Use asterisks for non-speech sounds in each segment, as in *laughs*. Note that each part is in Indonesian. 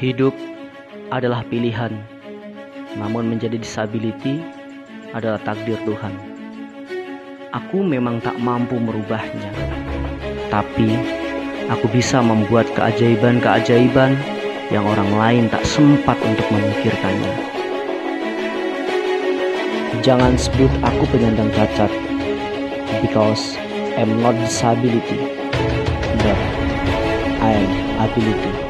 Hidup adalah pilihan, namun menjadi disability adalah takdir Tuhan. Aku memang tak mampu merubahnya, tapi aku bisa membuat keajaiban-keajaiban yang orang lain tak sempat untuk memikirkannya. Jangan sebut aku penyandang cacat, because I'm not disability, but I am ability.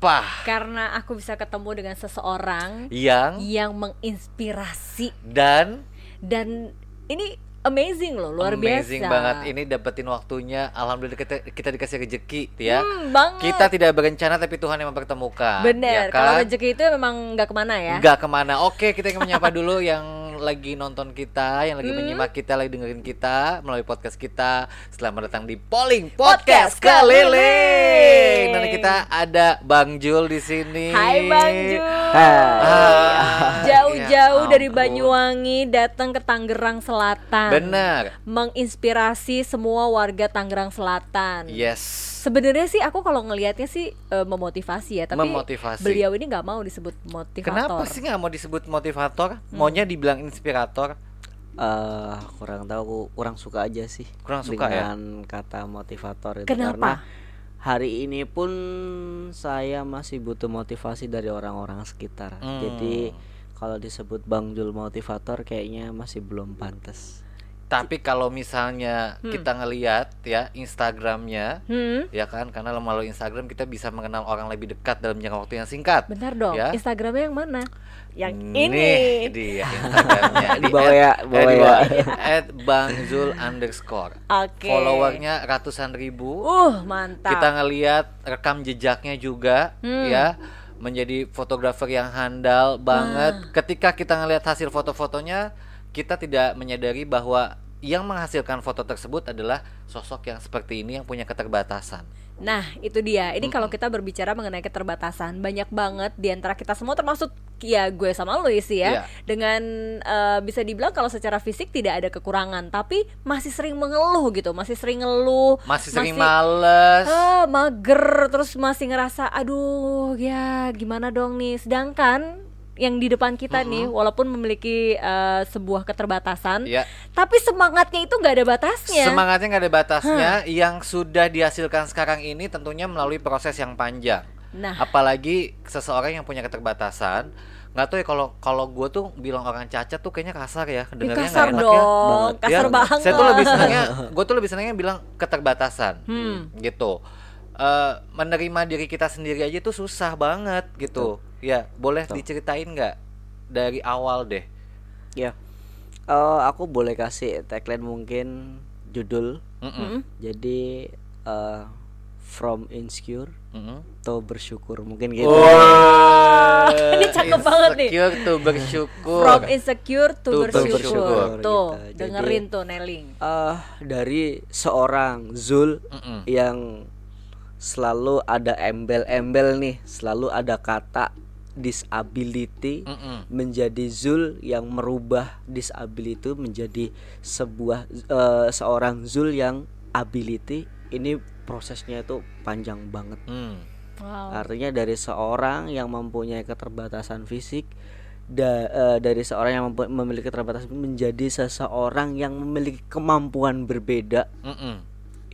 Kenapa? Karena aku bisa ketemu dengan seseorang Yang yang menginspirasi dan dan ini amazing loh, luar amazing biasa. banget ini dapetin waktunya. Alhamdulillah kita, kita dikasih rezeki ya. Hmm, banget. Kita tidak berencana tapi Tuhan yang mempertemukan. Bener, ya kalau kan? rezeki itu memang nggak ke mana ya. Nggak ke mana. Oke, kita ingin menyapa *laughs* dulu yang lagi nonton kita, yang lagi Hmm. menyimak kita, lagi dengerin kita melalui podcast kita. Selamat datang di Polling Podcast Keliling. Dan kita ada Bang Jul di sini. Hai Bang Jul. Ah, Jauh-jauh ya dari. Banyuwangi datang ke Tangerang Selatan. Bener. Menginspirasi semua warga Tangerang Selatan. Yes. Sebenarnya sih aku kalau ngelihatnya sih eh, memotivasi ya, tapi Memotivasi. beliau ini nggak mau disebut motivator. Kenapa sih nggak mau disebut motivator? Hmm. Maunya dibilang inspirator? Eh, kurang tahu kurang suka aja sih Kurang suka ya? dengan kata motivator itu Kenapa? karena hari ini pun saya masih butuh motivasi dari orang-orang sekitar Hmm. jadi kalau disebut Bang Jul motivator kayaknya masih belum pantas Tapi kalau misalnya kita ngeliat ya Instagramnya, Hmm, ya kan, karena melalui Instagram kita bisa mengenal orang lebih dekat dalam jangka waktu yang singkat. bentar dong. Ya. Instagramnya yang mana? Yang Nih ini. dia Instagramnya *laughs* Di bawah ya, bawah ya. *laughs* At bangzul underscore. Oke. Followernya ratusan ribu. Uh, mantap. Kita ngeliat rekam jejaknya juga, Hmm. ya menjadi fotografer yang handal banget. Ketika kita ngelihat hasil foto-fotonya, kita tidak menyadari bahwa yang menghasilkan foto tersebut adalah sosok yang seperti ini yang punya keterbatasan. Nah, itu dia. Ini kalau kita berbicara mengenai keterbatasan, banyak banget di antara kita semua termasuk ya gue sama lu sih ya. Iya. Dengan eh, bisa dibilang kalau secara fisik tidak ada kekurangan, tapi masih sering mengeluh gitu, masih sering ngeluh, Masih sering males. ah, mager terus masih ngerasa aduh ya gimana dong nih. Sedangkan yang di depan kita nih walaupun memiliki eh, sebuah keterbatasan, Ya, tapi semangatnya itu nggak ada batasnya. semangatnya nggak ada batasnya. Yang sudah dihasilkan sekarang ini tentunya melalui proses yang panjang. Nah, apalagi seseorang yang punya keterbatasan nggak tahu ya kalau kalau gue tuh bilang orang cacat tuh kayaknya kasar ya ya dengarnya kasar nggak enak dong, ya kasar Ya, banget. saya tuh lebih senangnya gue tuh lebih senangnya bilang keterbatasan Hmm. gitu Eh, menerima diri kita sendiri aja tuh susah banget gitu ya boleh diceritain nggak dari awal deh ya Eh, aku boleh kasih tagline mungkin judul Mm-mm. jadi eh, from insecure Mm-mm. to bersyukur mungkin gitu Wah, *laughs* Ini cakep banget nih. Insecure tuh bersyukur. From insecure to, To bersyukur. bersyukur, Tuh, gitu. dengerin Jadi- tuh Neling. eh dari seorang Zul Mm-mm. yang selalu ada embel-embel nih, selalu ada kata disability Mm-mm. menjadi Zul yang merubah disability itu menjadi sebuah eh, seorang Zul yang ability ini prosesnya itu panjang banget. Hmm. Wow. Artinya dari seorang yang mempunyai keterbatasan fisik da- eh, dari seorang yang memiliki keterbatasan menjadi seseorang yang memiliki kemampuan berbeda Mm-mm.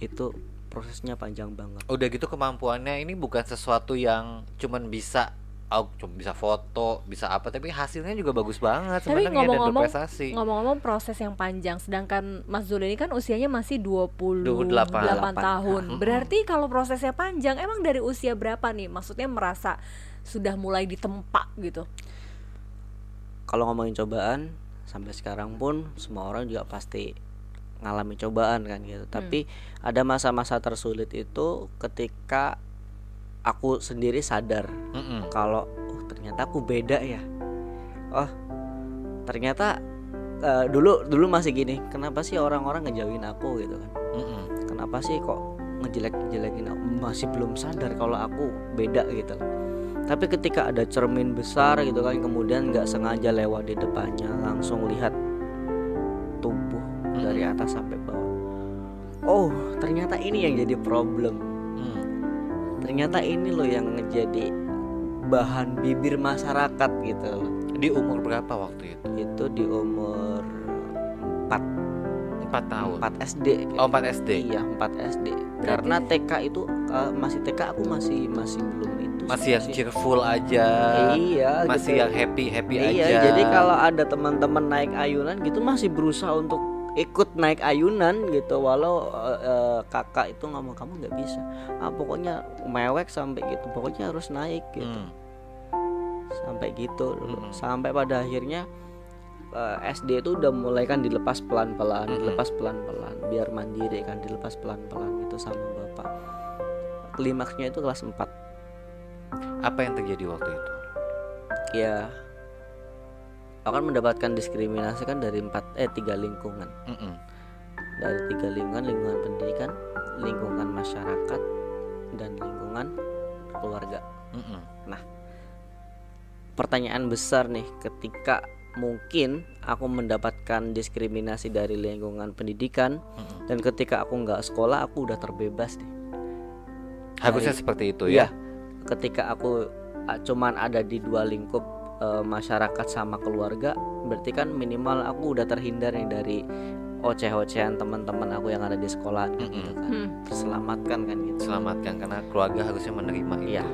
itu prosesnya panjang banget. Udah gitu kemampuannya ini bukan sesuatu yang cuman bisa oh, cuma bisa foto, bisa apa, tapi hasilnya juga bagus banget Tapi ngomong-ngomong, berprestasi. ngomong-ngomong proses yang panjang, sedangkan Mas Zul ini kan usianya masih 28 28. tahun. Mm-mm. Berarti kalau prosesnya panjang, emang dari usia berapa nih? Maksudnya merasa sudah mulai ditempa gitu. Kalau ngomongin cobaan sampai sekarang pun semua orang juga pasti ngalami cobaan kan gitu. Tapi ada masa-masa tersulit itu ketika aku sendiri sadar Mm-mm. kalau oh, ternyata aku beda ya. Oh, ternyata eh, dulu dulu masih gini kenapa sih orang-orang ngejauhin aku gitu kan Mm-mm. kenapa sih kok ngejelek-jelekin aku masih belum sadar kalau aku beda gitu loh. tapi ketika ada cermin besar gitu kan kemudian nggak sengaja lewat di depannya langsung lihat dari atas sampai bawah oh ternyata ini yang jadi problem Mm. ternyata ini loh yang ngejadi bahan bibir masyarakat gitu loh Di umur berapa waktu itu? itu di umur 4 Empat tahun. 4 SD Oh, 4 SD. Iya 4 SD Karena TK itu eh, Masih TK aku masih Masih belum itu sih, Masih yang cheerful aja. Iya Masih gitu. yang happy happy Iya aja. jadi kalau ada teman-teman naik ayunan gitu Masih berusaha untuk ikut naik ayunan gitu walau eh, eh, kakak itu ngomong kamu nggak bisa ah pokoknya mewek sampai gitu pokoknya harus naik gitu Hmm. sampai gitu Mm-mm. sampai pada akhirnya eh, SD itu udah mulai kan dilepas pelan-pelan Mm-mm. dilepas pelan-pelan biar mandiri kan dilepas pelan-pelan gitu sama bapak klimaksnya itu kelas 4 Apa yang terjadi waktu itu? ya akan mendapatkan diskriminasi kan dari empat eh tiga lingkungan Mm-mm. dari tiga lingkungan lingkungan pendidikan lingkungan masyarakat dan lingkungan keluarga Mm-mm. pertanyaan besar nih ketika mungkin aku mendapatkan diskriminasi dari lingkungan pendidikan Mm-mm. dan ketika aku nggak sekolah aku udah terbebas nih Harusnya Dari- seperti itu Iya. ya. ketika aku ah, cuman ada di dua lingkup eh, masyarakat sama keluarga berarti kan minimal aku udah terhindar nih dari oceh-ocehan teman-teman aku yang ada di sekolah kan, gitu kan Hmm. terselamatkan kan gitu Selamatkan karena keluarga harusnya menerima itu. Iya.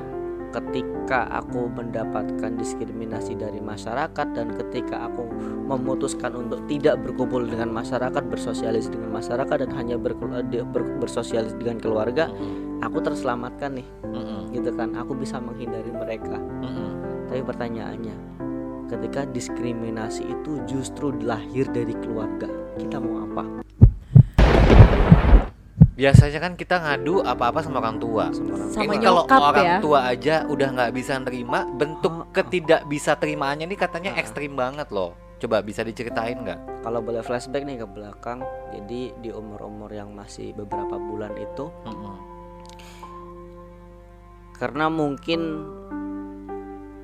Ketika aku mendapatkan diskriminasi dari masyarakat dan ketika aku memutuskan untuk tidak berkumpul dengan masyarakat, bersosialis dengan masyarakat dan hanya ber- bersosialis dengan keluarga, Mm-mm. aku terselamatkan nih, Mm-mm. gitu kan? Aku bisa menghindari mereka. Mm-mm. Tapi pertanyaannya, ketika diskriminasi itu justru lahir dari keluarga, kita mau apa? Biasanya kan kita ngadu apa-apa sama orang tua. Sama orang Sama Ini kalau orang ya. tua aja udah nggak bisa nerima, bentuk Oh, oh. ketidak bisa terimaannya ini katanya Ah. ekstrim banget loh. Coba bisa diceritain nggak? Kalau boleh flashback nih ke belakang, jadi di umur-umur yang masih beberapa bulan itu Mm-mm. karena mungkin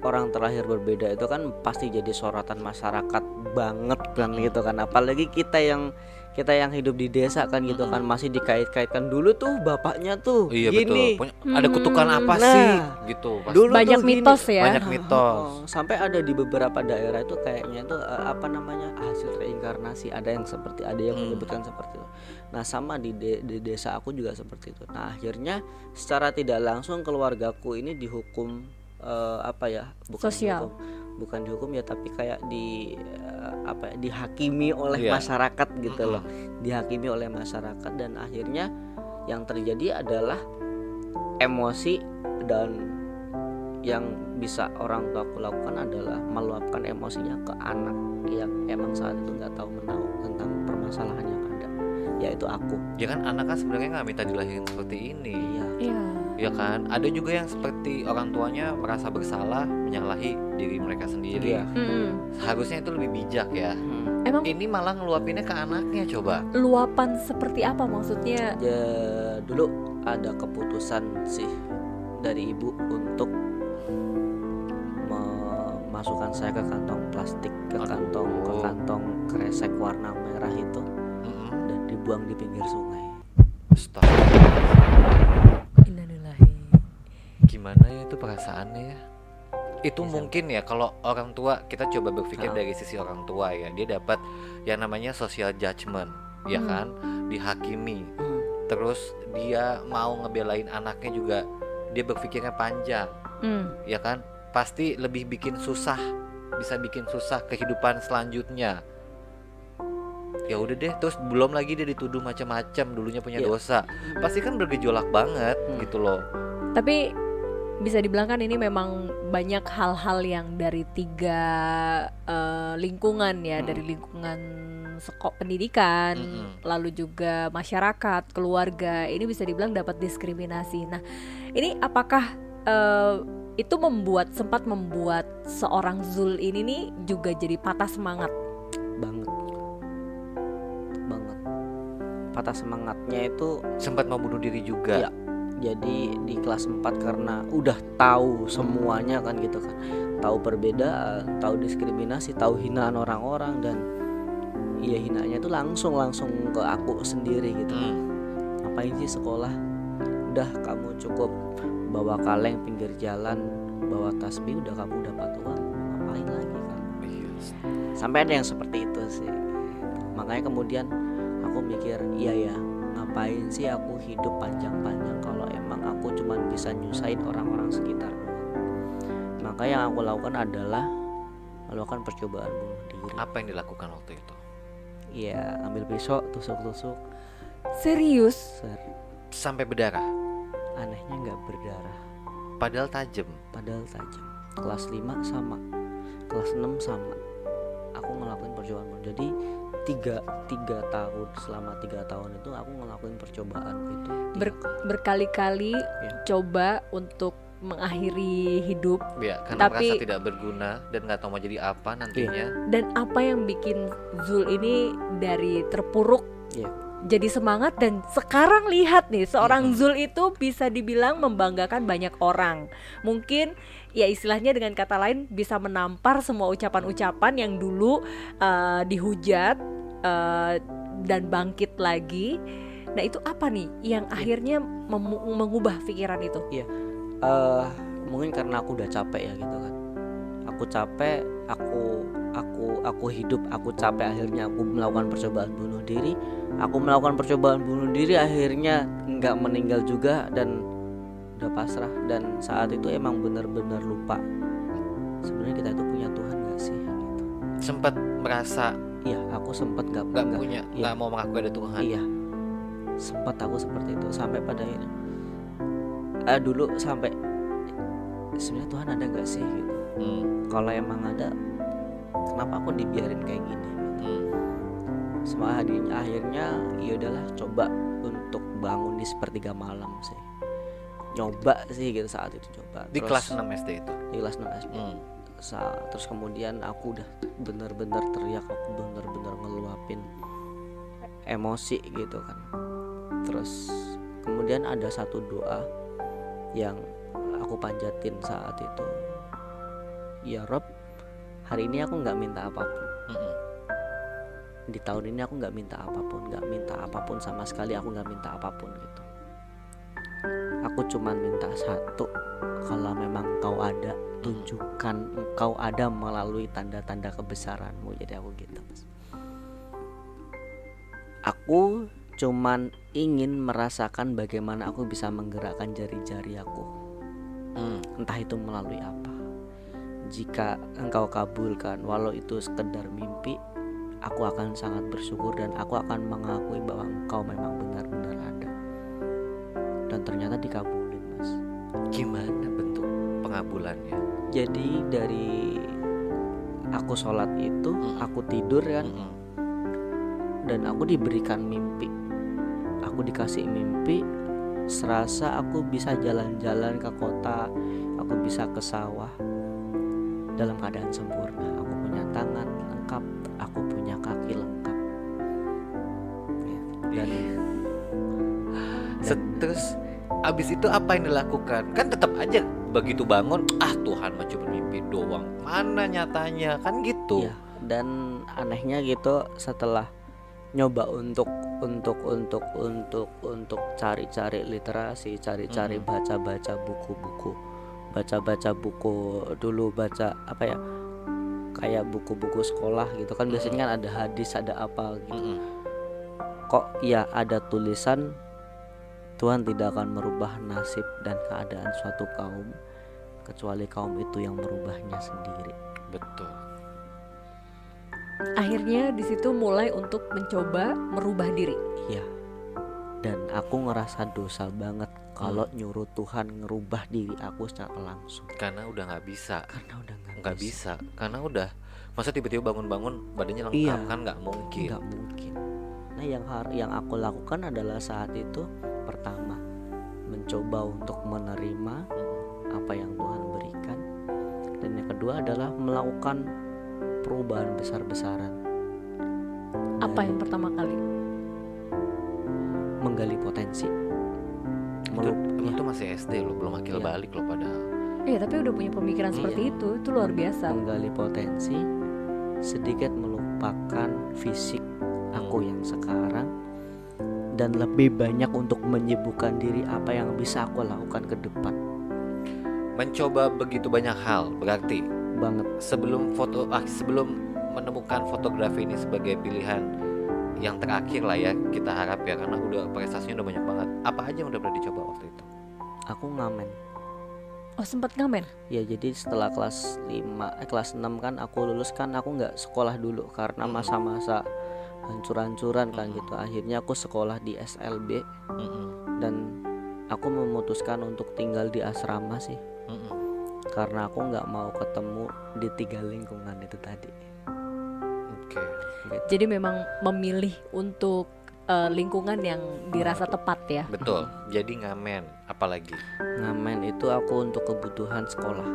orang terlahir berbeda itu kan pasti jadi sorotan masyarakat banget kan gitu kan apalagi kita yang kita yang hidup di desa kan gitu kan masih dikait-kaitkan dulu tuh bapaknya tuh Iya gini betul. Ada kutukan Hmm, apa nah, sih? Gitu. Pas- dulu Banyak tuh gini. mitos ya. Banyak mitos. Oh, sampai ada di beberapa daerah itu kayaknya itu eh, apa namanya hasil reinkarnasi ada yang seperti ada yang Hmm. menyebutkan seperti itu. Nah sama di, de- di desa aku juga seperti itu. Nah akhirnya secara tidak langsung keluargaku ini dihukum eh, apa ya bukan Sosial. dihukum, bukan dihukum ya tapi kayak di eh, apa ya, dihakimi oleh Iya. masyarakat gitu loh dihakimi oleh masyarakat dan akhirnya yang terjadi adalah emosi dan yang bisa orang tua aku lakukan adalah meluapkan emosinya ke anak yang emang saat itu nggak tahu menahu tentang permasalahan yaitu aku Ya kan anak kan sebenarnya nggak minta dilahirin seperti ini. iya Iya. Ya kan? Ada juga yang seperti orang tuanya merasa bersalah menyalahi diri mereka sendiri. Iya. Mm-mm. Harusnya itu lebih bijak ya. Hmm. Emang Ini malah ngeluapinnya ke anaknya coba. luapan seperti apa maksudnya? Ya, dulu ada keputusan sih dari ibu untuk memasukkan saya ke kantong plastik ke Aduh. kantong ke kantong kresek warna merah itu dibuang di pinggir sungai Astagfirullah. Innalillahi. Gimana ya itu perasaannya ya? Itu Bisa. mungkin ya kalau orang tua kita coba berpikir dari sisi orang tua ya, dia dapat yang namanya social judgment, ya Hmm. kan? Dihakimi. Hmm. Terus dia mau ngebelain anaknya juga dia berpikirnya panjang, Hmm. ya kan? Pasti lebih bikin susah, bisa bikin susah kehidupan selanjutnya. Ya udah deh, terus belum lagi dia dituduh macam-macam, dulunya punya Iya. dosa. Pasti kan bergejolak banget Hmm. gitu loh. Tapi bisa dibilang kan ini memang banyak hal-hal yang dari tiga eh, lingkungan ya, Hmm. dari lingkungan sekop pendidikan, Mm-mm. lalu juga masyarakat, keluarga. Ini bisa dibilang dapat diskriminasi. Nah, ini apakah eh, itu membuat sempat membuat seorang Zul ini nih juga jadi patah semangat? banget patah semangatnya itu sempat mau bunuh diri juga Iya. jadi di kelas 4 karena udah tahu semuanya kan gitu kan tahu perbedaan tahu diskriminasi tahu hinaan orang-orang dan iya hinaannya itu langsung langsung ke aku sendiri gitu Hmm. ngapain sih sekolah udah kamu cukup bawa kaleng pinggir jalan bawa tasbih udah kamu dapat uang ngapain lagi kan Iya. sampai ada yang seperti itu sih makanya kemudian mikir iya ya ngapain sih aku hidup panjang-panjang kalau emang aku cuman bisa nyusahin orang-orang sekitar? Maka yang aku lakukan adalah melakukan percobaan bunuh diri. Apa yang dilakukan waktu itu? Iya ambil pisau tusuk-tusuk. Serius? ser sampai berdarah? anehnya nggak berdarah. Padahal tajam? Padahal tajam. Kelas 5 sama. Kelas 6 sama. Aku ngelakuin percobaan bunuh. Jadi tiga tiga tahun selama tiga tahun itu aku ngelakuin percobaan itu Ber- berkali-kali Ya. coba untuk mengakhiri hidup ya karena Tapi- merasa tidak berguna dan nggak tahu mau jadi apa nantinya dan apa yang bikin Zul ini dari terpuruk Iya. jadi semangat dan sekarang lihat nih seorang Mhm. Zul itu bisa dibilang membanggakan banyak orang mungkin ya istilahnya dengan kata lain bisa menampar semua ucapan-ucapan yang dulu eh, dihujat eh, dan bangkit lagi. Nah itu apa nih yang Iya. akhirnya mengubah pikiran itu? Eh, mungkin karena aku udah capek ya gitu kan. Aku capek aku aku aku hidup aku capek akhirnya aku melakukan percobaan bunuh diri. Aku melakukan percobaan bunuh diri akhirnya nggak meninggal juga dan udah pasrah. Dan saat itu emang benar-benar lupa sebenarnya kita itu punya Tuhan gak sih gitu. sempat merasa iya aku sempat nggak nggak nggak- punya iya. nggak mau mengaku ada Tuhan Iya, sempat aku seperti itu sampai pada ini. Eh dulu sampai sebenarnya Tuhan ada nggak sih? Gitu. Hmm, Kalau emang ada, kenapa aku dibiarin kayak gini? hmm. Semua akhirnya, akhirnya ya udahlah coba untuk bangun di sepertiga malam sih. Nyoba sih gitu saat itu coba. di Terus- kelas 6 SD itu Di kelas 6 SD. Hmm. Sa- terus kemudian aku udah bener-bener teriak aku bener-bener ngeluapin emosi gitu kan. Terus kemudian ada satu doa yang aku panjatin saat itu. Ya Rob hari ini aku nggak minta apa pun. Di tahun ini aku nggak minta apa pun nggak minta apa pun sama sekali aku nggak minta apa pun gitu aku cuman minta satu kalau memang kau ada tunjukkan engkau ada melalui tanda-tanda kebesaranmu jadi aku gitu Mas. aku cuman ingin merasakan bagaimana aku bisa menggerakkan jari-jari aku Hmm. entah itu melalui apa jika engkau kabulkan walau itu sekedar mimpi aku akan sangat bersyukur dan aku akan mengakui bahwa engkau memang dan ternyata dikabulin mas. Gimana bentuk pengabulannya? Jadi dari aku sholat itu Mm. aku tidur kan Mm-mm. dan aku diberikan mimpi. Aku dikasih mimpi serasa aku bisa jalan-jalan ke kota aku bisa ke sawah dalam keadaan sempurna. Aku punya tangan lengkap abis itu apa yang dilakukan? Kan tetap aja. Begitu bangun ah Tuhan mah cuma mimpi doang. Mana nyatanya? Kan gitu. Iya, dan anehnya gitu setelah nyoba untuk untuk untuk untuk untuk cari-cari literasi, cari-cari Mhm. baca-baca buku-buku, baca-baca buku dulu baca apa ya kayak buku-buku sekolah gitu. Kan biasanya kan ada hadis ada apa gitu. Mm-mm. kok ya ada tulisan Tuhan tidak akan merubah nasib dan keadaan suatu kaum kecuali kaum itu yang merubahnya sendiri. Betul. Akhirnya di situ mulai untuk mencoba merubah diri. Iya. Dan aku ngerasa dosa banget kalau nyuruh Tuhan ngerubah diri aku secara langsung. Karena udah nggak bisa. Karena udah nggak nggak bisa. Karena udah masa tiba-tiba bangun-bangun badannya lengkap Iya. kan? Nggak mungkin. Nggak mungkin. Nah yang har- yang aku lakukan adalah saat itu mencoba untuk menerima apa yang Tuhan berikan dan yang kedua adalah melakukan perubahan besar-besaran. apa yang pertama kali menggali potensi Itu, ya, tuh masih SD loh, belum akil Iya. balik loh padahal. Iya, tapi udah punya pemikiran Iya. seperti itu. Itu luar biasa. menggali potensi sedikit melupakan fisik aku yang sekarang dan lebih banyak untuk menyibukkan diri apa yang bisa aku lakukan ke depan Mencoba begitu banyak hal, berarti banget sebelum foto ah, sebelum menemukan fotografi ini sebagai pilihan yang terakhir lah ya kita harap ya karena udah prestasinya udah banyak banget. Apa aja yang udah pernah dicoba waktu itu? aku ngamen Oh, sempat ngamen? ya jadi setelah kelas 5 eh, kelas 6 kan aku lulus kan aku nggak sekolah dulu karena Mm-mm. masa-masa hancur-hancuran kan Mm-mm. gitu akhirnya aku sekolah di SLB Mm-mm, dan aku memutuskan untuk tinggal di asrama sih mm-mm. karena aku nggak mau ketemu di tiga lingkungan itu tadi Oke. gitu. Jadi memang memilih untuk eh, lingkungan yang dirasa tepat ya. Betul. Jadi ngamen, apalagi? ngamen itu aku untuk kebutuhan sekolah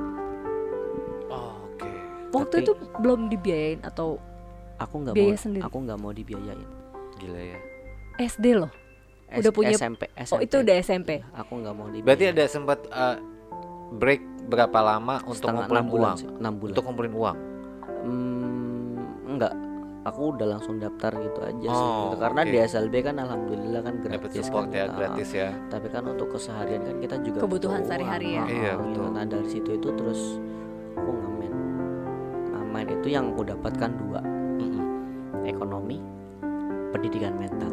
Oh, oke. Waktu Tapi- itu belum dibiayain atau aku nggak mau sendiri. aku nggak mau dibiayain Gila ya. SD loh. S- Udah punya- SMP, Oh, itu udah SMP. aku nggak mau dibiayain Berarti ada sempat uh, break berapa lama untuk Setengah ngumpulin enam bulan uang? sih, enam bulan Untuk ngumpulin uang. Hmm, enggak aku udah langsung daftar gitu aja sih Oh, gitu. karena oke. di SLB kan alhamdulillah kan gratis support kan, ya, gitu. gratis ya. tapi kan untuk keseharian kan kita juga Kebutuhan butuh uang. sehari-hari ya. Ah, Iya, gitu. betul. nah dari situ itu terus aku ngamen ngamen itu yang aku dapatkan dua. Ekonomi pendidikan mental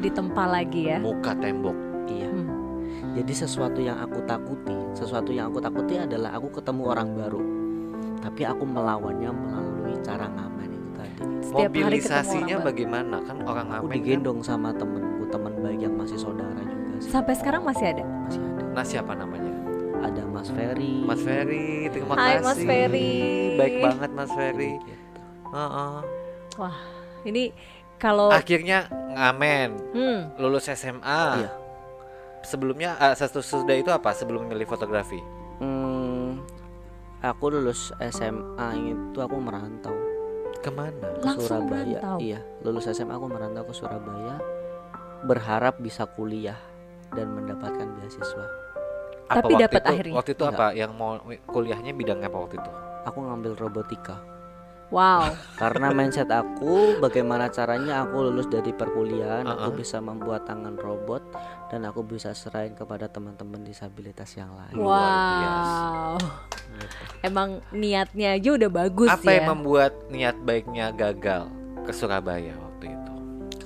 Ditempa lagi ya. Muka tembok. iya Hmm. jadi sesuatu yang aku takuti sesuatu yang aku takuti adalah aku ketemu orang baru tapi aku melawannya melalui cara ngamen itu tadi Setiap Mobilisasinya bagaimana? Kan orang aku ngamen kan. digendong sama temenku teman baik yang masih saudara juga sih Sampai sekarang masih ada. masih ada Nah, siapa namanya? ada Mas Ferry Mas Ferry, terima Hai, kasih. Mas Ferry. Baik banget Mas Ferry. Gitu. Heeh. Ini kalau Akhirnya ngamen, hmm, lulus SMA. Iya. Sebelumnya eh, sesudah itu apa? Sebelum milih fotografi. Hmm, aku lulus SMA itu aku merantau Ke mana? ke Langsung Surabaya merantau? iya lulus SMA aku merantau ke Surabaya berharap bisa kuliah dan mendapatkan beasiswa Tapi waktu dapat itu- akhirnya? Waktu itu apa? Yang mau kuliahnya bidang apa waktu itu? aku ngambil robotika wow. karena mindset aku bagaimana caranya aku lulus dari perkuliahan Uh-uh. aku bisa membuat tangan robot dan aku bisa serahin kepada teman-teman disabilitas yang lain Luar biasa. Wow. Emang niatnya aja udah bagus apa ya. yang membuat niat baiknya gagal ke Surabaya waktu itu?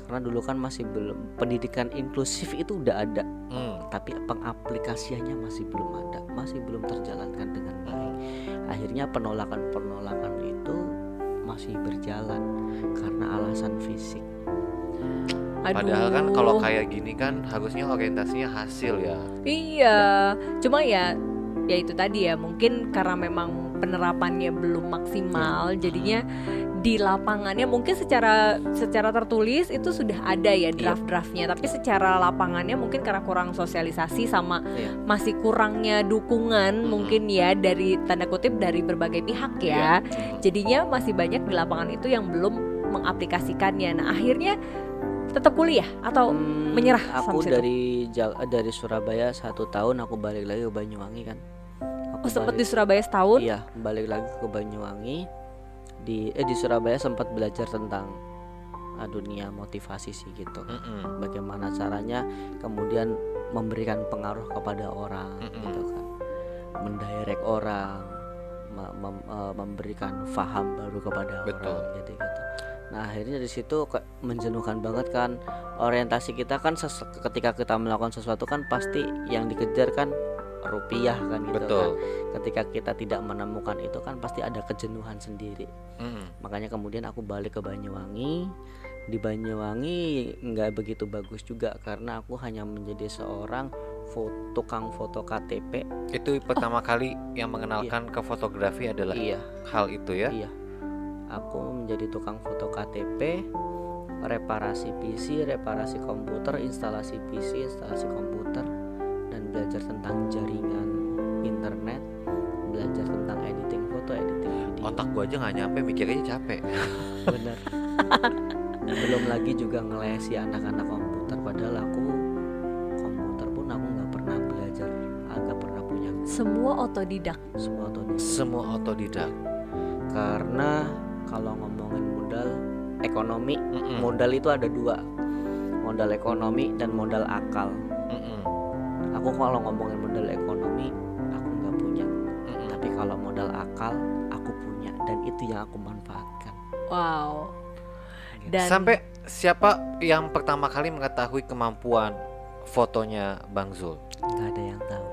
karena dulu kan masih belum pendidikan inklusif itu udah ada Hmm. tapi pengaplikasiannya masih belum ada masih belum terjalankan dengan baik akhirnya penolakan-penolakan itu masih berjalan karena alasan fisik Padahal kan kalau Aduh. kayak gini kan harusnya orientasinya hasil ya. Iya, cuma ya ya itu tadi ya mungkin karena memang penerapannya belum maksimal jadinya di lapangannya mungkin secara secara tertulis itu sudah ada ya draft-draftnya tapi secara lapangannya mungkin karena kurang sosialisasi sama Iya. masih kurangnya dukungan mungkin ya dari tanda kutip dari berbagai pihak ya. Jadinya masih banyak di lapangan itu yang belum mengaplikasikannya. Nah akhirnya tetap kuliah atau Hmm, menyerah aku dari dari Surabaya satu tahun aku balik lagi ke Banyuwangi kan oh, sempat di Surabaya setahun. Iya balik lagi ke Banyuwangi. Di eh di Surabaya sempat belajar tentang ah, dunia motivasi sih gitu. Mm-mm. bagaimana caranya kemudian memberikan pengaruh kepada orang Mm-mm. gitu kan. Mendirect orang me- mem- eh, memberikan faham baru kepada Betul. orang jadi gitu nah akhirnya dari situ menjenuhkan banget kan. Orientasi kita kan ketika kita melakukan sesuatu kan pasti yang dikejar kan rupiah kan gitu Betul. kan. Ketika kita tidak menemukan itu kan pasti ada kejenuhan sendiri. Mm-mm. makanya kemudian aku balik ke Banyuwangi. Di Banyuwangi nggak begitu bagus juga karena aku hanya menjadi seorang foto, tukang foto KTP Itu pertama kali yang mengenalkan ke fotografi adalah iya. hal itu ya. iya. Aku menjadi tukang foto KTP reparasi PC reparasi komputer instalasi PC instalasi komputer dan belajar tentang jaringan internet belajar tentang editing foto editing video Otak gua aja nggak nyampe mikirnya capek. *laughs* bener belum lagi juga ngelesi anak-anak komputer padahal aku komputer pun aku nggak pernah belajar agak pernah punya Semua otodidak. semua otodidak Semua otodidak. karena kalau ngomongin modal ekonomi Mm-mm. modal itu ada dua modal ekonomi dan modal akal. Aku kalau ngomongin modal ekonomi aku nggak punya Mm-mm. tapi kalau modal akal aku punya dan itu yang aku manfaatkan Wow. Dan Sampai siapa yang pertama kali mengetahui kemampuan fotonya Bang Zul? nggak ada yang tahu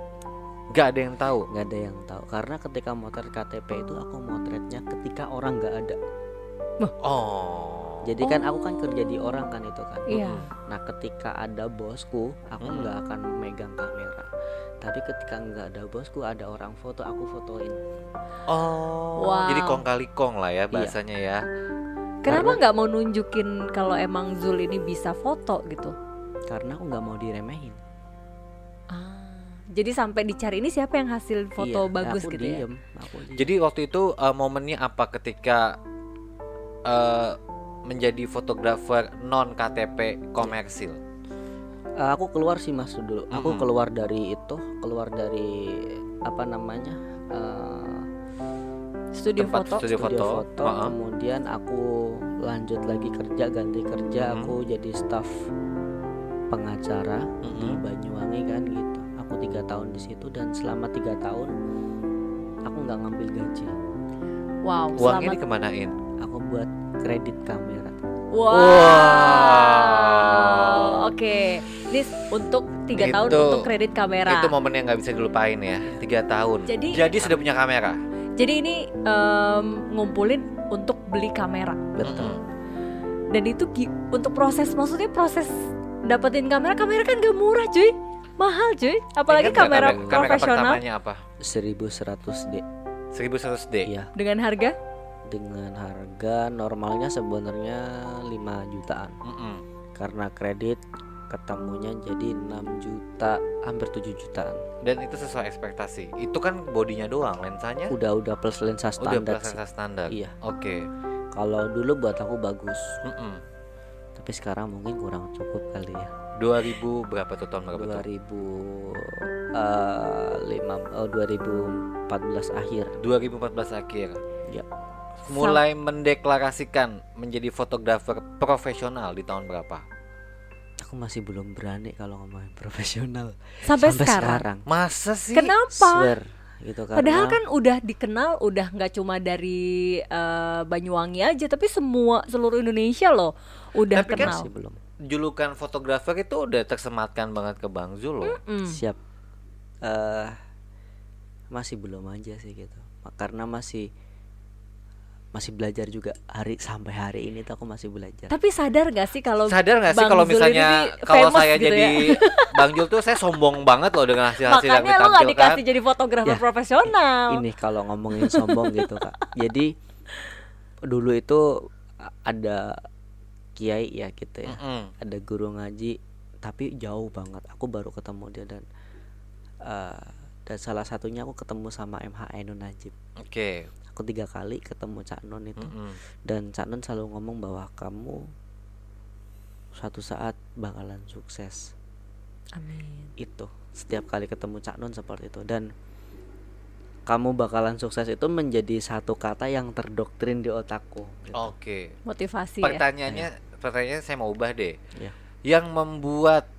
Gak ada yang tahu. nggak ada yang tahu karena ketika motret KTP itu aku motretnya ketika orang nggak ada Oh. Jadi kan aku kan kerja di orang kan itu kan Iya. nah ketika ada bosku aku nggak akan megang kamera tapi ketika nggak ada bosku ada orang foto aku fotoin Oh. Wow. Jadi kong kali kong lah Iya. ya bahasanya ya. Kenapa nggak mau nunjukin kalau emang Zul ini bisa foto gitu? karena aku nggak mau diremehin Ah. Jadi sampai dicari ini siapa yang hasil foto Iya, bagus aku gitu ya? diem, aku diem. Jadi waktu itu uh, momennya apa ketika uh, menjadi fotografer non KTP komersil? Eh, aku keluar sih mas dulu aku Mm-mm. keluar dari itu keluar dari apa namanya eh, Studio Tempat foto. studio studio foto. foto, Heeh. kemudian aku lanjut lagi kerja ganti kerja Mhm. aku jadi staff pengacara di Mhm. Banyuwangi kan gitu aku tiga tahun di situ dan selama tiga tahun aku nggak ngambil gaji Wow. Uangnya Selamat. dikemanain? aku buat kredit kamera Wow. Oke. Ini untuk tiga tahun untuk kredit kamera. Itu momen yang nggak bisa dilupain ya. Tiga tahun. Jadi- Jadi sudah punya kamera. Jadi ini em, ngumpulin untuk beli kamera. betul. Dan itu untuk proses maksudnya proses dapetin kamera kamera kan gak murah cuy. Mahal cuy. Apalagi Ingat kamera, kamera profesional pertamanya apa? 1100 d 1100 D. iya dengan harga dengan harga normalnya sebenarnya 5 jutaan Mm-mm. karena kredit ketemunya jadi 6 juta hampir 7 jutaan Dan itu sesuai ekspektasi. Itu kan bodinya doang, lensanya udah udah plus lensa udah standar sih lensa standar. Iya. Oke. kalau dulu buat aku bagus Mm-mm. tapi sekarang mungkin kurang cukup kali ya 2000 berapa tuh tahun berapa tuh? 2005 oh, 2014 akhir 2014 akhir. Ya. Mulai mendeklarasikan menjadi fotografer profesional di tahun berapa? aku masih belum berani kalau ngomongin profesional sampai, sekarang. Masa sih? Kenapa? Swear, gitu karena Padahal kan udah dikenal udah nggak cuma dari eh, Banyuwangi aja tapi semua seluruh Indonesia loh udah Tapi kan kenal. masih belum Julukan fotografer itu udah tersematkan banget ke Bang Zul loh. Mm. siap eh masih belum aja sih gitu karena masih masih belajar juga hari sampai hari ini tuh aku masih belajar Tapi sadar gak sih kalau Sadar nggak sih kalau misalnya kalau saya gitu jadi ya? *laughs* Bang Jul tuh saya sombong banget loh dengan hasil-hasil yang Makanya lo gak ditampilkan. dikasih jadi fotografer Ya, profesional. ini kalau ngomongin sombong gitu kak jadi dulu itu ada kiai ya gitu ya Mm-mm. ada guru ngaji tapi jauh banget aku baru ketemu dia dan eh, dan salah satunya aku ketemu sama MH Ainun Najib Oke. Aku tiga kali ketemu Cak Non itu Mm-mm. dan Cak Non selalu ngomong bahwa kamu suatu saat bakalan sukses Amin. itu setiap kali ketemu Cak Non seperti itu dan kamu bakalan sukses itu menjadi satu kata yang terdoktrin di otakku gitu. Oke. Motivasi ya. Pertanyaannya, pertanyaannya saya mau ubah deh. Ya. Yang membuat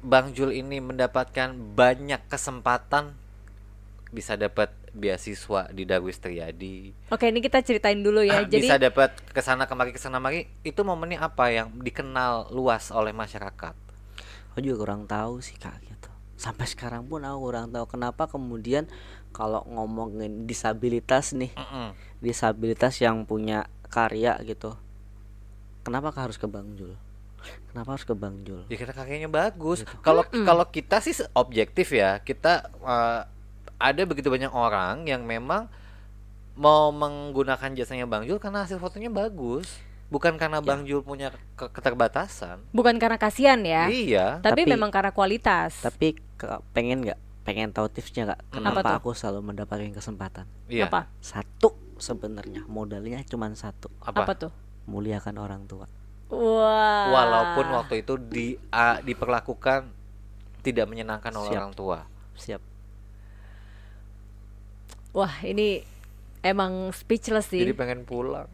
Bang Jul ini mendapatkan banyak kesempatan bisa dapat beasiswa di Darwis Triadi, Oke, ini kita ceritain dulu ya. Ah, Jadi bisa dapat ke sana kemari ke sana kemari. Itu momennya apa yang dikenal luas oleh masyarakat? aku juga kurang tahu sih kak gitu sampai sekarang pun aku kurang tahu kenapa kemudian kalau ngomongin disabilitas nih Mm-mm. disabilitas yang punya karya gitu kenapa harus ke Bang Jul kenapa harus ke Bang Jul Ya kakeknya bagus. Gitu. Kalau kalau kita sih objektif ya, kita eh, ada begitu banyak orang yang memang mau menggunakan jasanya Bang Jul karena hasil fotonya bagus, bukan karena Ya. Bang Jul punya ke- keterbatasan. bukan karena kasihan ya, Iya. tapi, Tapi- memang karena kualitas. tapi ke- pengen nggak pengen tahu tipsnya nggak Hmm. kenapa Apa aku selalu mendapatkan kesempatan Iya. satu sebenarnya modalnya cuma satu Apa? Apa tuh? muliakan orang tua Wah. walaupun waktu itu di a- diperlakukan tidak menyenangkan oleh Siap. orang tua. siap Wah, ini emang speechless sih. Jadi pengen pulang.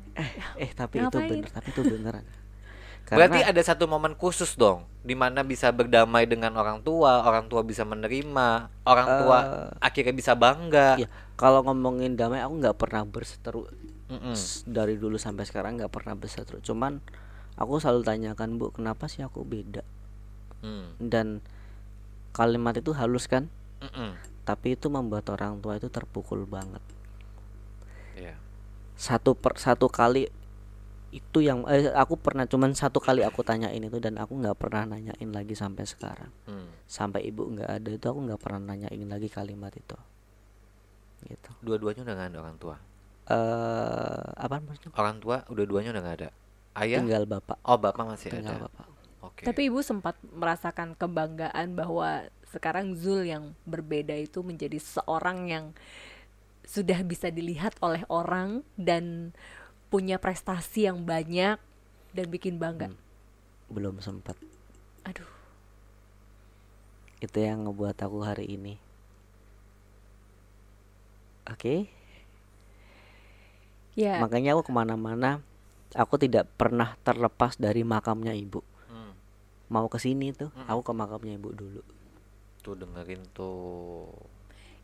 eh tapi itu Ngapain? bener tapi itu beneran *laughs* Berarti ada satu momen khusus dong di mana bisa berdamai dengan orang tua, orang tua bisa menerima, orang tua akhirnya bisa bangga. ya kalau ngomongin damai aku nggak pernah berseteru Mm-mm. s- dari dulu sampai sekarang nggak pernah berseteru cuman aku selalu tanyakan bu kenapa sih aku beda Mm. dan kalimat itu halus kan Mm-mm. Tapi itu membuat orang tua itu terpukul banget Iya. satu per satu kali itu yang eh, aku pernah cuman satu kali aku tanyain itu dan aku nggak pernah nanyain lagi sampai sekarang Mm. sampai ibu nggak ada itu aku nggak pernah nanyain lagi kalimat itu gitu Dua-duanya udah nggak ada orang tua. eh apa maksudnya Orang tua udah duanya udah nggak ada. Ayah? tinggal bapak Oh bapak masih tinggal ada. bapak Oke. Tapi ibu sempat merasakan kebanggaan bahwa sekarang Zul yang berbeda itu menjadi seorang yang sudah bisa dilihat oleh orang dan punya prestasi yang banyak dan bikin bangga. Hmm. belum sempat Aduh, itu yang ngebuat aku hari ini. Oke? Ya. Makanya aku ke mana-mana aku tidak pernah terlepas dari makamnya ibu. Hmm. mau ke sini tuh aku ke makamnya ibu dulu Tuh dengerin tuh.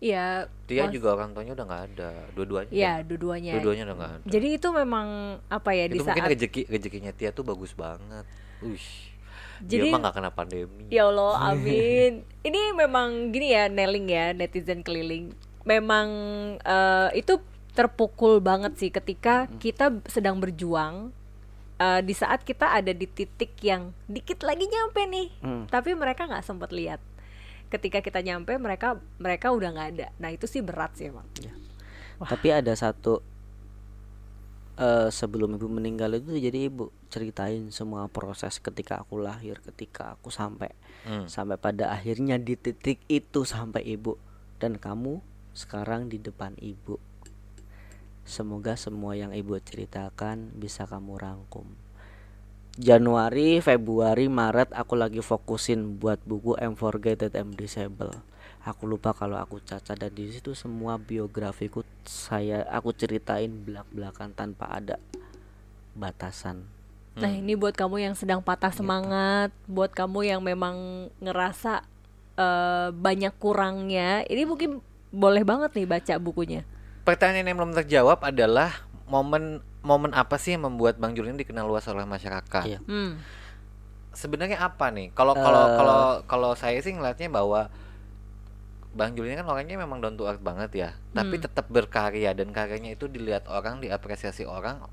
ya Tia mas- juga orang tuanya udah nggak ada. Dua-duanya. ya udah- dua-duanya. Dua-duanya udah nggak ada. Jadi itu memang apa ya di itu mungkin saat rezeki rezekinya Tia tuh bagus banget. Ush. Jadi- dia mah nggak kena pandemi. Ya Allah, amin. *laughs* Ini memang gini ya, Neling ya, netizen keliling. Memang eh, itu terpukul banget sih ketika kita sedang berjuang. eh, di saat kita ada di titik yang dikit lagi nyampe nih, Hmm. tapi mereka nggak sempat lihat. Ketika kita nyampe, mereka mereka udah nggak ada. Nah itu sih berat sih emang. tapi ada satu eh sebelum ibu meninggal itu jadi ibu ceritain semua proses ketika aku lahir ketika aku sampai Hmm. sampai pada akhirnya di titik itu sampai ibu dan kamu sekarang di depan ibu semoga semua yang ibu ceritakan bisa kamu rangkum Januari, Februari, Maret aku lagi fokusin buat buku I'm Forgotten I'm Disabled. Aku lupa kalau aku cacat dan di situ semua biografiku saya aku ceritain belak-belakan tanpa ada batasan. Nah ini buat kamu yang sedang patah semangat, buat kamu yang memang ngerasa eh, banyak kurangnya, ini mungkin boleh banget nih baca bukunya. Pertanyaan yang belum terjawab adalah momen momen apa sih yang membuat Bang Jul ini dikenal luas oleh masyarakat? Iya. Hmm. Sebenarnya apa nih? Kalau kalau Eh. kalau kalau saya sih ngeliatnya bahwa Bang Jul ini kan orangnya memang down to earth banget ya, tapi Hmm. tetap berkarya dan karyanya itu dilihat orang, diapresiasi orang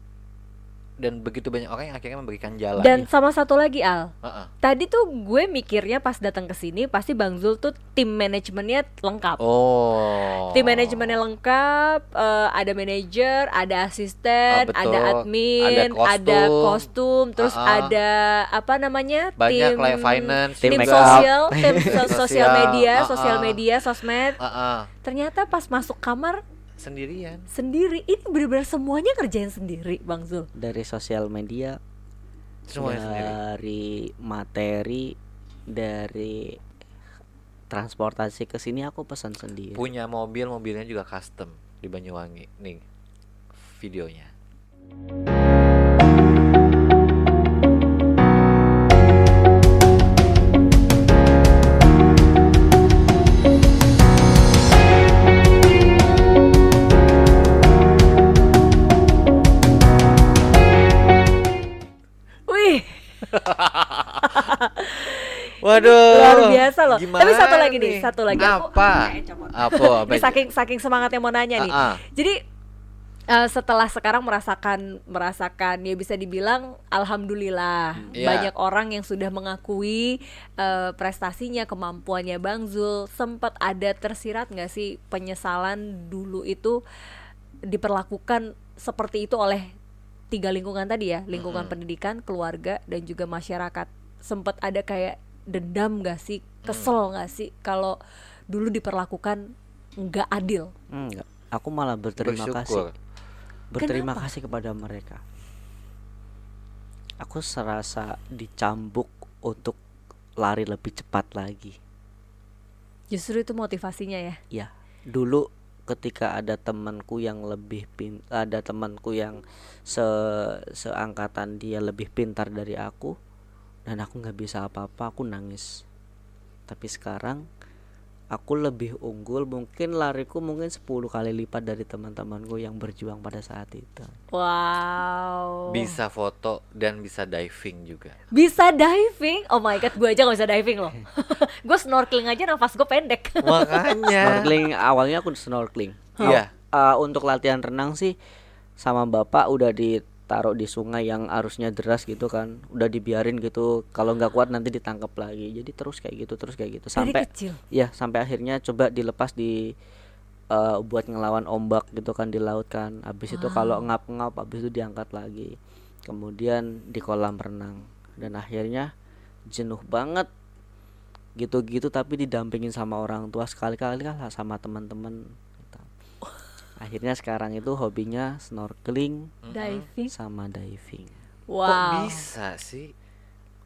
dan begitu banyak orang yang akhirnya memberikan jalan. Dan sama satu lagi Al, Heeh. tadi tuh gue mikirnya pas datang ke sini pasti Bang Zul tuh tim manajemennya lengkap. Oh. Tim manajemennya lengkap, eh, ada manajer, ada asisten, betul. ada admin, Ada ada kostum. kostum, terus ah. ada apa namanya Banyak tim lah finance, tim, tim sosial, *laughs* tim so- sosial media, ah, sosial media, sosmed. Heeh. Ternyata pas masuk kamar Sendirian. sendiri, ini benar-benar semuanya kerjain sendiri, Bang Zul. Dari sosial media, Semuanya sendiri. dari materi, dari transportasi ke sini aku pesan sendiri. Punya mobil, mobilnya juga custom di Banyuwangi. Nih videonya. Wih, *laughs* Waduh. luar biasa loh. gimana Tapi satu lagi nih, satu lagi. Aku- Apa? *laughs* Coba. Apa? Apa? Ini saking saking semangatnya mau nanya nih. Ah. Jadi eh, setelah sekarang merasakan merasakan ya bisa dibilang alhamdulillah Iya. banyak orang yang sudah mengakui eh, prestasinya kemampuannya Bang Zul sempat ada tersirat nggak sih penyesalan dulu itu diperlakukan seperti itu oleh tiga lingkungan tadi ya lingkungan Mm-mm. pendidikan keluarga dan juga masyarakat sempat ada kayak dendam nggak sih kesel nggak sih kalau dulu diperlakukan nggak adil Enggak, aku malah berterima Bersyukur. kasih. Berterima Kenapa? kasih kepada mereka. aku serasa dicambuk untuk lari lebih cepat lagi. Justru itu motivasinya ya. Ya, dulu ketika ada temanku yang lebih pin ada temanku yang se seangkatan dia lebih pintar dari aku dan aku nggak bisa apa-apa, aku nangis. Tapi sekarang aku lebih unggul, mungkin lariku mungkin 10 kali lipat dari teman-temanku yang berjuang pada saat itu. Wow. Bisa foto dan bisa diving juga. Bisa diving? Oh my god, gue aja gak bisa diving loh. *laughs* gue snorkeling aja nafas gue pendek. *laughs* Makanya. Snorkeling awalnya aku snorkeling. Iya. Uh, untuk latihan renang sih sama bapak udah ditaruh di sungai yang arusnya deras gitu kan udah dibiarin gitu kalau nggak kuat nanti ditangkap lagi jadi terus kayak gitu terus kayak gitu Dari sampai kecil. ya sampai akhirnya coba dilepas di uh, buat ngelawan ombak gitu kan di laut kan habis itu kalau ngap-ngap habis itu diangkat lagi kemudian di kolam renang dan akhirnya jenuh banget gitu-gitu tapi didampingin sama orang tua sekali-kali lah sama teman-teman gitu. akhirnya sekarang itu hobinya snorkeling Diving. sama diving Kok Wow. bisa sih?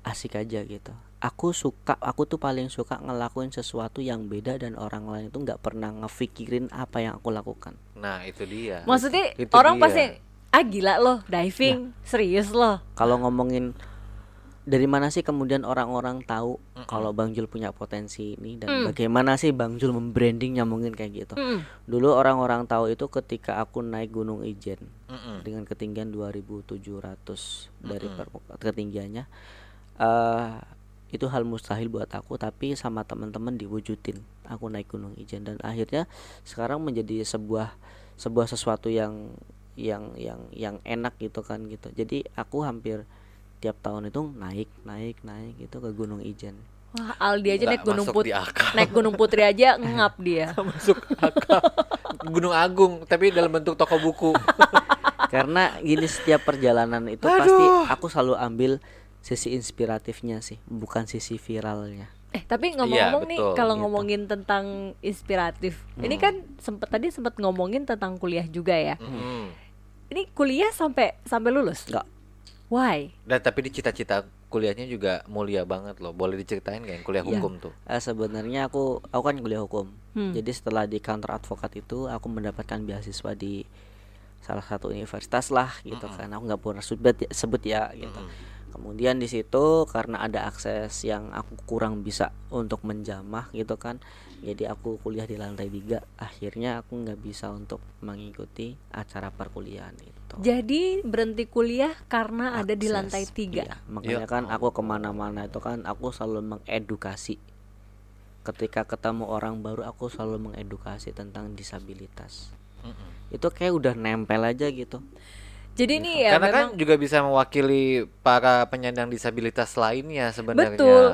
asik aja gitu aku suka aku tuh paling suka ngelakuin sesuatu yang beda dan orang lain itu nggak pernah ngefikirin apa yang aku lakukan Nah, itu dia. Maksudnya Itu orang dia. pasti ah gila loh diving, serius loh. kalau ngomongin dari mana sih kemudian orang-orang tahu kalau Bang Jul punya potensi ini dan Mm. bagaimana sih Bang Jul membrandingnya mungkin kayak gitu Mm. dulu orang-orang tahu itu ketika aku naik Gunung Ijen Mm-mm. dengan ketinggian 2700 dari permukaan ketinggiannya eh itu hal mustahil buat aku tapi sama teman-teman diwujudin aku naik Gunung Ijen dan akhirnya sekarang menjadi sebuah sebuah sesuatu yang yang yang yang enak gitu kan gitu jadi aku hampir tiap tahun itu naik naik naik gitu ke Gunung Ijen Wah, Aldi aja Nggak naik Gunung Putri. Naik Gunung Putri aja *laughs* ngap dia. Masuk akal. Gunung Agung, tapi dalam bentuk toko buku. *laughs* karena gini setiap perjalanan itu pasti aku selalu ambil sisi inspiratifnya sih bukan sisi viralnya Eh, tapi ngomong-ngomong Iya, nih kalau gitu. ngomongin tentang inspiratif. Ini kan sempet tadi sempat ngomongin tentang kuliah juga ya. Mm. Ini kuliah sampai sampai lulus. enggak Why? Dan tapi di cita-cita kuliahnya juga mulia banget loh. Boleh diceritain gak yang kuliah Iya. hukum tuh? Eh, sebenarnya aku aku kan kuliah hukum. Hmm. Jadi setelah di kantor advokat itu aku mendapatkan beasiswa di salah satu universitas lah gitu kan. Aku nggak pernah sebut ya, sebut ya gitu. Kemudian di situ karena ada akses yang aku kurang bisa untuk menjamah gitu kan. Jadi aku kuliah di lantai tiga. Akhirnya aku nggak bisa untuk mengikuti acara perkuliahan itu. Jadi berhenti kuliah karena ada di Akses, lantai tiga. iya. makanya Ya kan aku ke mana-mana itu kan aku selalu mengedukasi ketika ketemu orang baru aku selalu mengedukasi tentang disabilitas Mm-mm. itu kayak udah nempel aja gitu Jadi ini ya Karena memang kan juga bisa mewakili para penyandang disabilitas lainnya sebenarnya. Betul.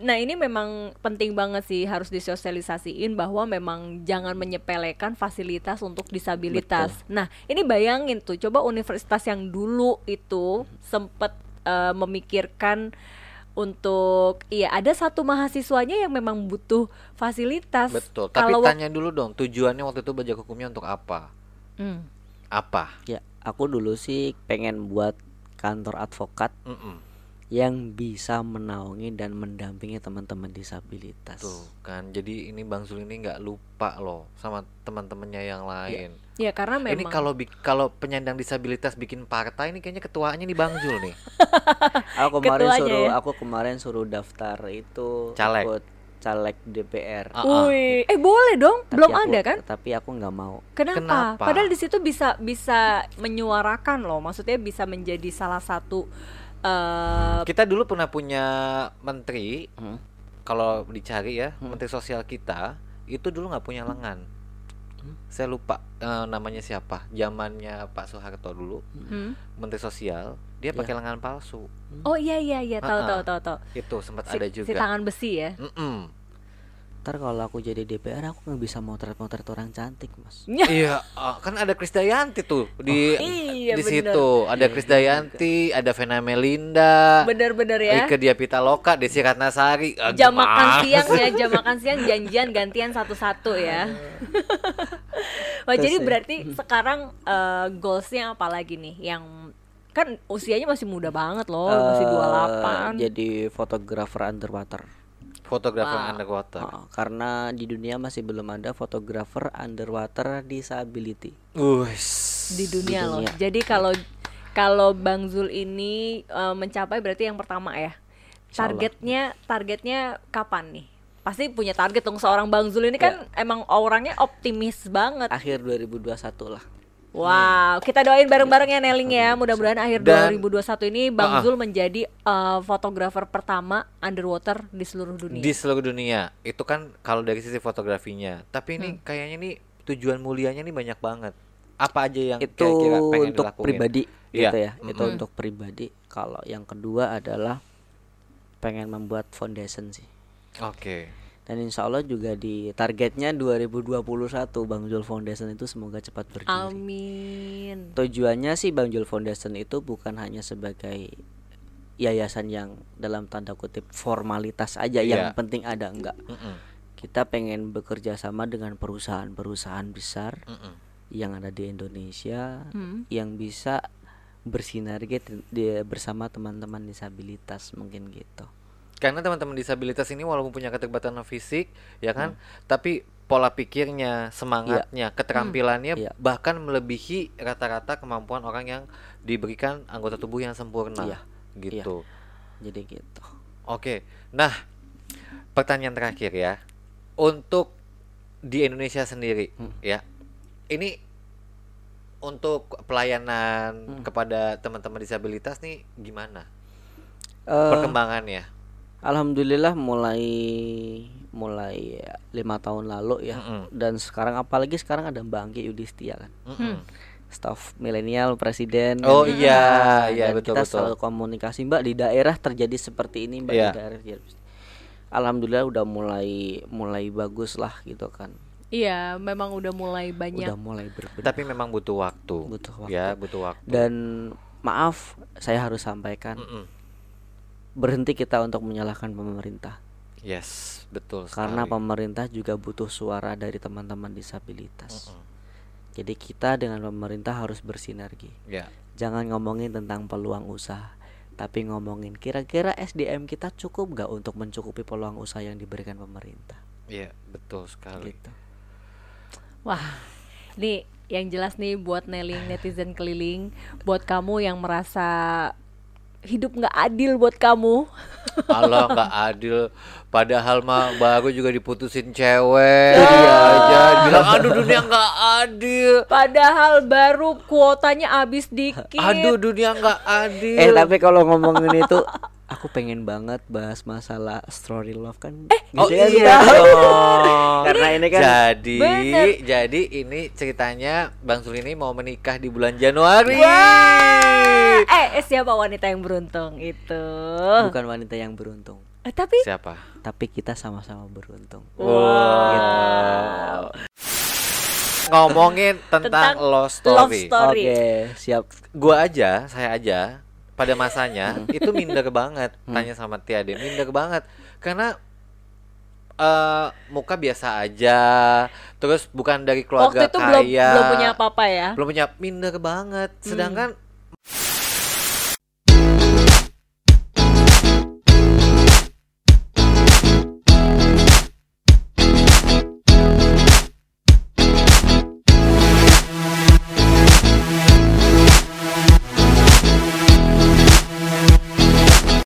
Nah, ini memang penting banget sih harus disosialisasiin bahwa memang jangan menyepelekan fasilitas untuk disabilitas. Nah, ini bayangin tuh, coba universitas yang dulu itu sempet eh, memikirkan untuk iya ada satu mahasiswanya yang memang butuh fasilitas. Betul. Tapi Kalau tanya dulu dong, tujuannya waktu itu belajar hukumnya untuk apa? Hmm. Apa? ya aku dulu sih pengen buat kantor advokat Mm-mm. yang bisa menaungi dan mendampingi teman-teman disabilitas Tuh kan, jadi ini Bang Zul ini nggak lupa loh sama teman-temannya yang lain. Ya karena memang Ini kalau kalau penyandang disabilitas bikin partai ini kayaknya ketuanya nih Bang Zul nih. *laughs* aku kemarin Ketuanya suruh ya? aku kemarin suruh daftar itu Caleg. ikut caleg DPR Ah, ah. Wih, eh boleh dong, Tapi belum aku- ada kan? tapi aku nggak mau Kenapa? Kenapa? Padahal di situ bisa bisa menyuarakan loh, maksudnya bisa menjadi salah satu eh Kita dulu pernah punya menteri, Hmm. kalau dicari ya, menteri sosial kita itu dulu nggak punya lengan. Saya lupa eh, namanya siapa. Zamannya Pak Soeharto dulu, hmm? menteri sosial, dia pakai lengan palsu. Oh iya iya iya, tahu Ah, tahu ah. tahu tahu. Itu sempat Si, ada si juga. tangan besi ya. Mm-mm. Ntar kalau aku jadi DPR aku nggak bisa motret-motret orang cantik mas *laughs* iya, ah, kan ada Krisdayanti tuh di Iya, di bener. situ. Ada Krisdayanti, ada Vena Melinda, Bener-bener ya. Ike Dia Pitaloka, Desi Ratnasari. Ah, Jam makan siang ya, jam makan siang janjian gantian satu-satu ya. Wah, *laughs* Terus jadi ya. berarti sekarang eh, goalsnya apa lagi nih yang kan usianya masih muda banget loh, Oh, masih Eh, 28. Jadi fotografer underwater. Fotografer Wow. underwater. Oh, karena di dunia masih belum ada fotografer underwater disability. Wus. di dunia, loh. dunia. Jadi kalau kalau Bang Zul ini eh, mencapai berarti yang pertama ya. Targetnya targetnya kapan nih? Pasti punya target dong seorang Bang Zul ini kan Ya. emang orangnya optimis banget. Akhir 2021 lah. Wow, kita doain bareng-bareng ya Neling ya. Mudah-mudahan akhir Dan- 2021 ini Bang ah. Zul menjadi eh, fotografer pertama underwater di seluruh dunia. Di seluruh dunia. Itu kan kalau dari sisi fotografinya. Tapi ini Hmm. kayaknya nih tujuan mulianya nih banyak banget. Apa aja yang itu kira-kira pengen untuk dilakuin? pribadi Iya. gitu ya. Itu Mm-mm. untuk pribadi. Kalau yang kedua adalah pengen membuat foundation sih. Oke. Dan insya Allah juga di targetnya 2021 Bang Jul Foundation itu semoga cepat berdiri. Amin. Tujuannya sih Bang Jul Foundation itu bukan hanya sebagai yayasan yang dalam tanda kutip formalitas aja yang Iya. penting ada enggak. Mm-mm. Kita pengen bekerja sama dengan perusahaan-perusahaan besar Mm-mm. yang ada di Indonesia Hmm. yang bisa bersinergi bersama teman-teman disabilitas mungkin gitu. Karena teman-teman disabilitas ini walaupun punya keterbatasan fisik, ya kan, Hmm. tapi pola pikirnya, semangatnya, keterampilannya Iya. bahkan melebihi rata-rata kemampuan orang yang diberikan anggota tubuh yang sempurna. Iya. Gitu. Jadi gitu. Oke. Nah, pertanyaan terakhir ya. Untuk di Indonesia sendiri, Hmm. ya. Ini untuk pelayanan Hmm. kepada teman-teman disabilitas nih gimana Eh, perkembangannya? Alhamdulillah mulai mulai ya, lima tahun lalu ya Mm-mm. dan sekarang apalagi sekarang ada Mbak Anggi Yudhistia kan Mm-mm. staf milenial presiden Oh dan- iya, iya betul kita betul. selalu komunikasi Mbak di daerah terjadi seperti ini Mbak Iya. di daerah terjadi- Alhamdulillah udah mulai mulai bagus lah gitu kan Iya, memang udah mulai banyak. udah mulai berbenah Tapi memang butuh waktu. butuh waktu Ya, butuh waktu. dan maaf saya harus sampaikan Mm-mm. Berhenti kita untuk menyalahkan pemerintah Yes, betul karena sekali. pemerintah juga butuh suara dari teman-teman disabilitas Mm-mm. jadi kita dengan pemerintah harus bersinergi Ya, jangan ngomongin tentang peluang usaha tapi ngomongin kira-kira SDM kita cukup gak untuk mencukupi peluang usaha yang diberikan pemerintah iya, betul sekali. gitu Wah, nih yang jelas nih buat Neling netizen keliling, buat kamu yang merasa hidup nggak adil buat kamu. Allah nggak adil. Padahal mah baru juga diputusin cewek. Iya aja bilang aduh dunia nggak adil. Padahal baru kuotanya habis dikit. Aduh dunia nggak adil. eh tapi kalau ngomongin itu aku pengen banget bahas masalah story love kan eh Oh iya dong. *laughs* karena ini kan Jadi, Bener. jadi ini ceritanya Bang Sul ini mau menikah di bulan Januari. Wah, eh, eh, siapa wanita yang beruntung itu? bukan wanita yang beruntung Eh, tapi Siapa? tapi kita sama-sama beruntung Wow. Ngomongin tentang, Tentang love love story. story. oke siap Gua aja, saya aja pada masanya itu minder banget. Tanya sama Tiade, minder banget. Karena eh muka biasa aja, terus bukan dari keluarga waktu itu belum kaya, belum punya apa-apa ya. belum punya minder banget. Sedangkan